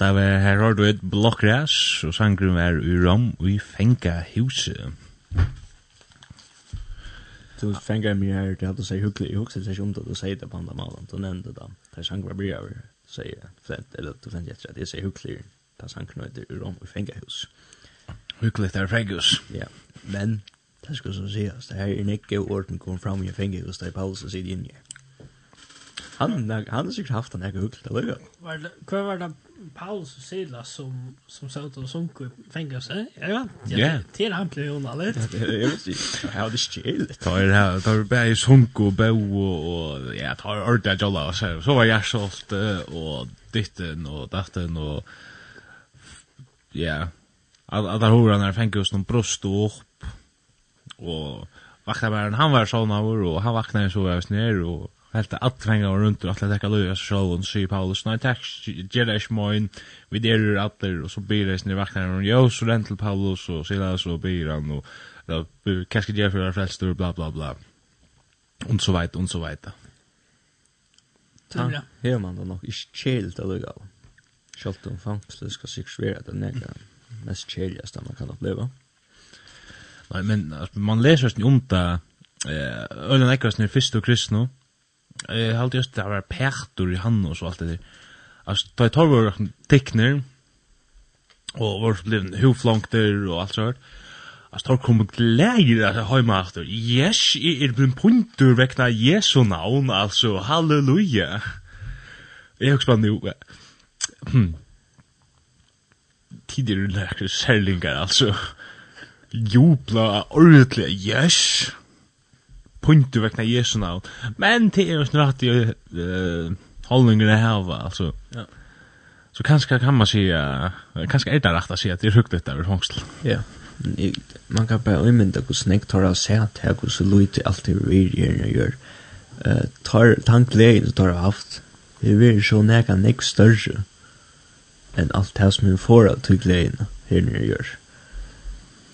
hatta var her har du et blokkræs, og sangrum er i rom, og i fenga huset. Du fenga mig her, du hadde seg hyggelig, jeg husker seg om det, du sier det på andre malen, du nevnte det, Det der sang var bryr, du sier, eller du fengt etter at jeg sier hyggelig, da sang knøyder i rom, og i fenga hus. Hyggelig der fengus. Ja, men, det skal så sies, det her er nekke orden kom fram i fenga hus, der Paulus sier inn her han han har sikkert haft en egen hugl det lukka. Var det hva var det Paulus og Silas som som sa ut og sunk i fengelse Ja, ja. til han ble hon allt. Jag vet inte. How the shit. Tar det här tar bara i sunk och bo og ja, tar ordet jalla så så var jag så ofta ditten og datten og ja. Alla hur han fängelse någon bröst och upp och vaknar han var sånn av og han vaknar så jag snär og helt att tränga runt och att lägga lösa showen så Paulus nej tack Jedish moin vi där att där och så blir det snä vaknar och jo så rent till Paulus och så där så blir han och då kanske det för frälst och bla bla bla och så vidare och så vidare. Ja, här man då nog ist chill där då. Schalt och fängsle ska sig svär att den är mest chilligast man kan uppleva. Nej men man läser ju om det eh ölen ekras när första kristna Jeg halte just det var pektor i han og så alt det der. Altså, da jeg tar vår tekner, og vår bliv huflankter og alt sånt, altså, da kom glæger at jeg har meg alt Yes, jeg er bliv puntur vekna Jesu navn, altså, halleluja. Jeg husker bare nu, hmm, tidligere lærker særlingar, altså, jubla ordentlig, yes, punkt vekna Jesu navn. Men det er jo snart i uh, holdningarna hava, altså. Ja. Så kanskje kan man säga, kanskje er det rett å si at det er hukket over fångsel. Ja. Man kan bare umynda hos nek tar av seg at her hos så lite alt det vi gjør og gjør. Tar tanklegen du tar av haft, vi blir så nekka nek større enn alt det som vi får av tanklegen her nere gjør.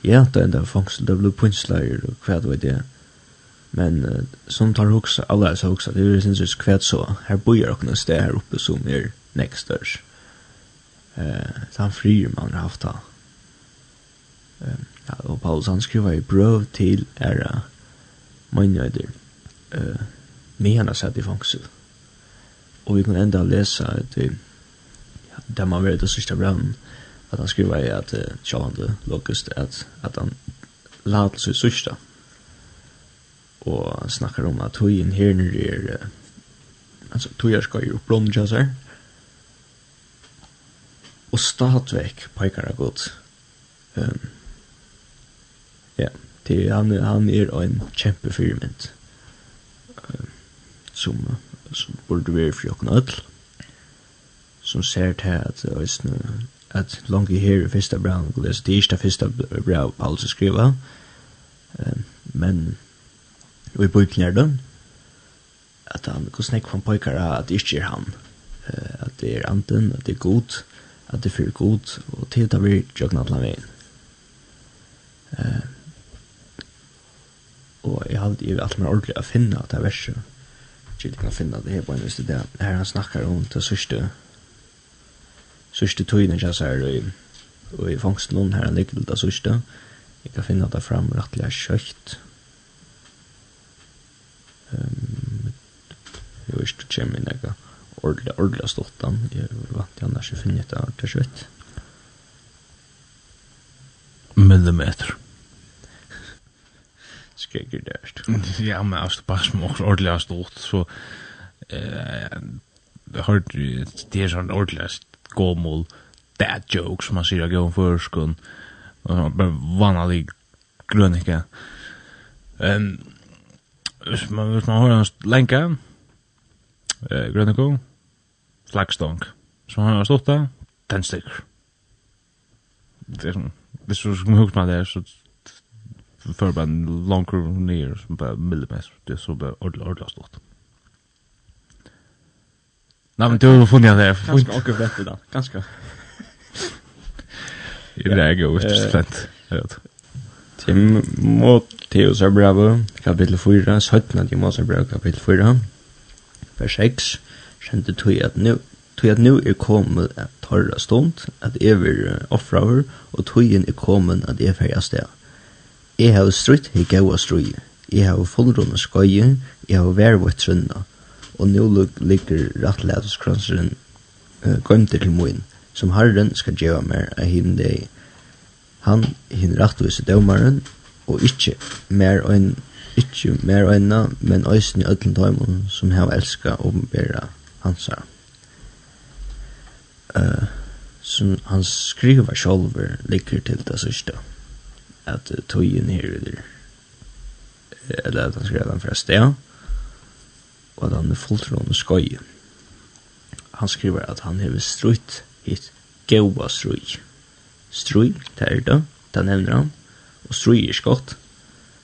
Ja, det er enda fangsel, det blir punslager og hva det var det. Men uh, som tar hugsa, alla så hugsa, det är syns just kvätt så. Här bojar och någon städer här uppe som är next störst. Eh, uh, han frier man har haft han. Eh, ja, og Paulus han skriver i brøv til era mannöjder. Eh, uh, med han har satt i fangsel. Og vi kan enda läsa at vi, ja, der man vet det sista brevn, at han skriver i at uh, Sjövande Lokust, at, at han lade sig sista og snakkar om at tøyen her nere er altså tøyer skal jo blonde seg, og statvek peikar godt um, ja til han, han er en kjempe firmynd um, som, som burde være for jokken ødel, som ser til at uh, at langt i her i fyrsta brann, det er ikke det fyrsta brann Paulus skriva, um, men i bøyken er det, at han, hvordan jeg kan påkere at det ikke er han, at det er anden, at det er god, at det er fyrir god, og til det blir jøkken at la veien. Og jeg har alltid alt mer ordentlig å finne at det er verset, ikke kan finne det her på en visst det her han snakkar om det sørste sørste tøyne jeg sier og, og i fangsten noen her han ligger det sørste jeg kan finne det fram rettelig kjøkt Ehm jag visste ju kemi några ordla ordla stortan. Jag vant jag annars finna det här till slut. Millimeter. Skräcker där. Ja, men alltså pass mot ordla stort så eh hört det är sån ordla gåmol dad joke som man ser gå för skon. Och vanlig grönika. Ehm hvis man, hvis man har en lenke, eh, grønneko, flaggstong, så har han stått da, ten stykker. Det er sånn, hvis du skulle huske meg der, så för bara en lång kurv ner som bara millimeter. Det är så bara ordentligt ordentligt stort. Nej, men du har funnit det Ganske akkurat åker bättre då. Ganska. <laughs> Det är ju just fint. Jag vet. Timotheus er brev, kapitel 4, 17 Timotheus er brev, kapitel 4, vers 6, kjente tog at nu, tog at nu er kommet at torra stund, at jeg vil offra her, og togjen er kommet at jeg ferdig sted. Jeg har strutt i gaua strui, jeg har fullrunde skøye, jeg har vervått trunna, og nu ligger rattlætskransen uh, gøymter til moin, som herren skal gjøre mer av hinn deg, han hin rattvise dømaren og ikkje mer ein ikkje mer einna men eisini øllum tøymum sum hava elska og bera hansara. Uh, som han skriver sjálfur ligger til det sørste at tøyen her eller eller at han skrev den fra sted og at han er fulltrådende skøy han skriver at han hever strutt hit gaua strøy Strui, det er det, det nevner han. Og strui er skott.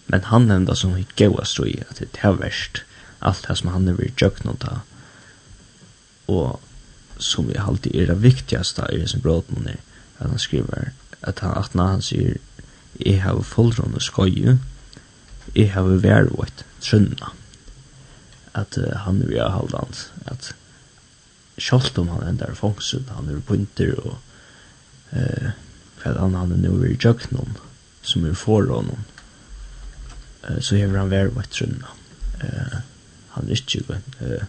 Men han nevner det som i gaua strui, at det er verst. Alt det som han er i djøkna ta. Og som vi alltid er det viktigaste i disse bråten er at han skriver at han at han sier jeg har fullrunde skoju jeg har vært trunna at uh, han er i halvdant, at sjalt om han endar fångsen han er punter og uh, hva anna han er nu er i djøknon, som er honom. uh, så hever han vær vett trunna. Uh, han er ikke, uh,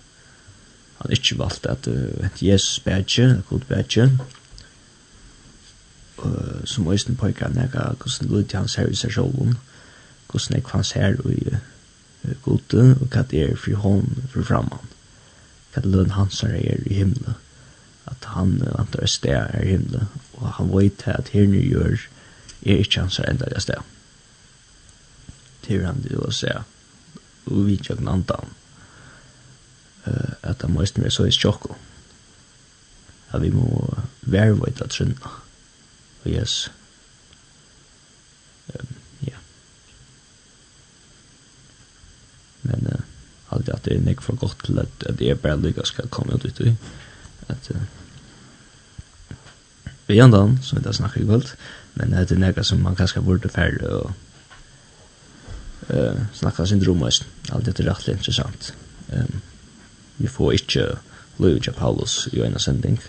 han er ikke valgt at uh, Jesus bedje, god bedje, uh, som øyne pojka nega hvordan lyd han ser i seg sjålen, hvordan jeg han ser i uh, gode, og hva det er for hånd for framman, hva det løn hans er i himmelen at han antar et sted er i himmelen, og han vet at her nye gjør er ikke hans er enda et sted. Til han det å se, og vi ikke kan anta han, at han må istene være så i tjokko, at vi må være vet at trunna, og yes, ja. Men, uh, alltid at det er nek for godt til at, at det er bare lykkes skal komme ut ut i. At, uh, vi andan, som vi da snakker i kvöld, men det er nega som man kanskje burde færre og uh, snakka sin dromøys, alt dette er rettelig interessant. Um, vi får ikke Luja Paulus i en sending,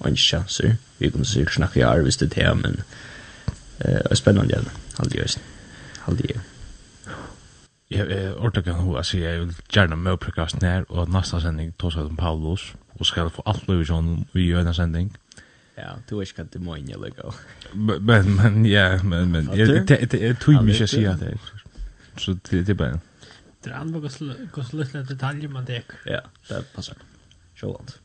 og ikke chanser, vi kunne sikkert snakke i arv hvis det er men uh, det er spennende igjen, aldri gjøres, aldri gjøres. Jeg er ordentlig kan hva sier, jeg vil gjerne med å prøkast ned, og neste sending tås om Paulus, og skal få alt løy i vi gjør en sending, Ja, du er vet inte det inn jag lägger. Men men ja, men men jeg det är tog mig sier at det. Så det det bare... Det andra går går lite detaljer man det. Ja, det passer. Sjålant.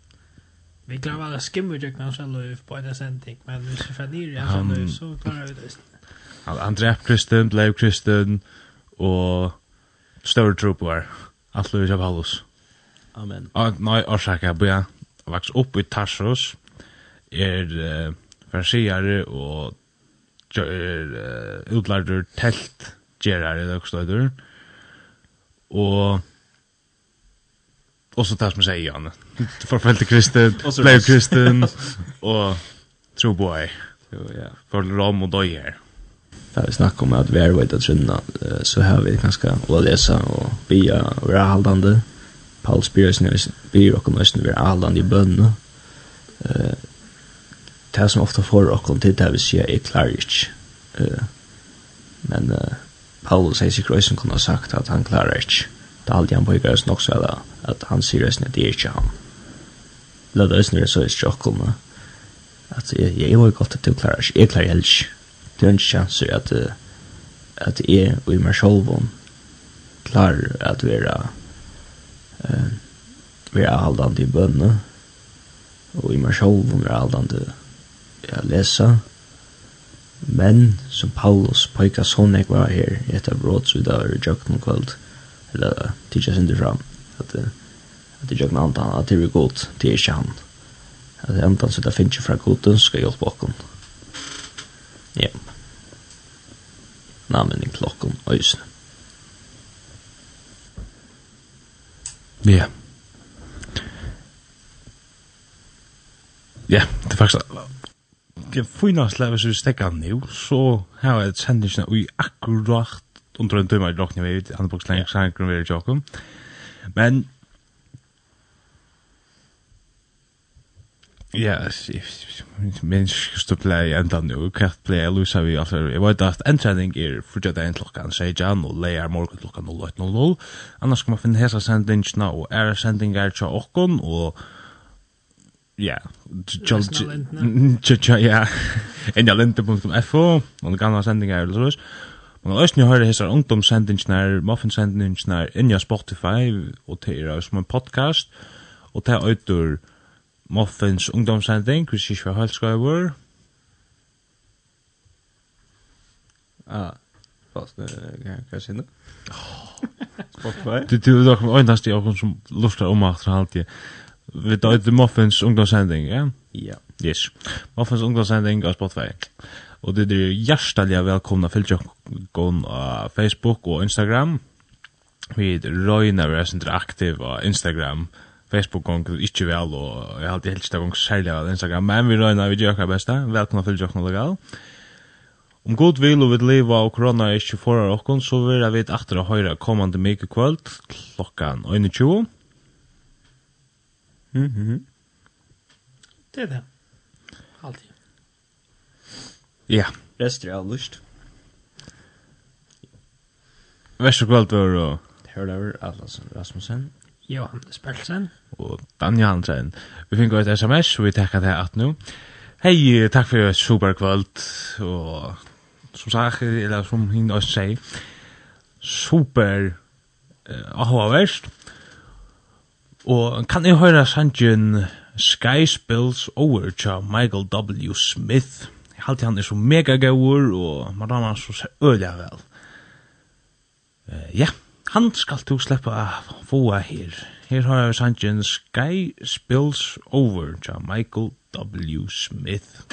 Vi klarar att skimma jag kan själv på en sending, men hvis vi ska ner i så så klarar vi det. Han drep Kristen, blev Kristen og større större alt Allt lösa Paulus. Amen. Ah, nej, orsaka, ja. Vaks opp i Tarsos, er uh, farsiare og er uh, utlærdur telt gerare i døgstøyder. Og <laughs> og och så tas man sig igen. Forfølte kristen, blev kristen <laughs> og tro på ej. Ja, för ram och döj här. Där vi snakker om at vi är vet att synna så har vi ganske å lese og bia og være haldande. Paul Spears nu är bi och kommer att vara hållande i bønne. Eh det som ofta får okkom til det vi sier er klar ikke. Uh, men uh, Paulus sier sikkert også kunne ha sagt at han klarer ikke. det er alltid han på i Grøysen også at, at han sier resten at det er ikke han. lød Lødde når det så er ikke okkom at jeg, jeg var godt at du klarer ikke. Jeg klarer heller ikke. Det er en sjanser at, uh, at jeg og i meg selv klarer at være uh, være haldande i bønne og i meg selv være haldande i jeg lesa. Men, som Paulus pojka sånn jeg var her, etter bråd, så vi da var i jøkken kvöld, eller tidsa synder fram, at, at i jøkken antan, at det er godt, det er ikke han. At det antan, så det finnes ikke fra goden, skal hjelpe okken. Ja. Namen i klokken, øysene. Ja. Yeah. Ja, yeah, det er faktisk det finaste level som vi stekker nu, så har jeg sendingen i akkurat under en dømme i drakning vi ut, andre boks lenge sanker vi er i Men, ja, men skal play i enda nu, kvart play jeg lusa vi, altså, jeg vet at en trening er fortsatt en klokkan Jan, og leier morgen klokkan 08.00, annars kan man finne hesa sendingene, og er sendingar tja okkon, og ja, tja, ja, endalente.fo, man kan ha sendingar eller såvis. Man kan også høre hessar ungdomssendingsnar, muffinsendingsnar, inni Spotify, og det er som en podcast, og det er øytur Muffins ungdomssending, hvis ikke vi har høyt Ah, fast nu kan jag syna. Spotify. Det är dock en annan stil som luftar om att han alltid. Vi tar ut Muffins ungdomssending, ja? Ja. Yes. Muffins ungdomssending av Spotify. Og det er hjertelig velkomna fylgjøkken av Facebook og Instagram. Vi røyner vi er aktiv av Instagram. Facebook gong ikke vel, og jeg har alltid helst gong særlig av Instagram. Men vi røyner vi gjør hva beste. Velkomna fylgjøkken og legal. Om god vil og vil leva og korona er ikke foran okkon, så vil jeg vite akter å høyre kommande mykje kvöld klokkan 21. Mm. Det er det. Alltid. Ja. Rester er avlyst. Vest og kvalt var og... Hørlaver Atlas Rasmussen. Johan Spelsen. Og Danja Hansen. Vi fikk et sms, og vi takker det at nå. Hei, takk for et superkvalt, og som sagt, eller som hinn også sier, super uh, avhåverst. Og kan jeg høre sangen Sky Spills over til Michael W. Smith. Jeg halte han er så mega gaur, og man rammer han så seg øyla vel. Uh, ja, han skal du slippe av få her. Her har jeg sangen Sky Spills over til Michael W. Smith.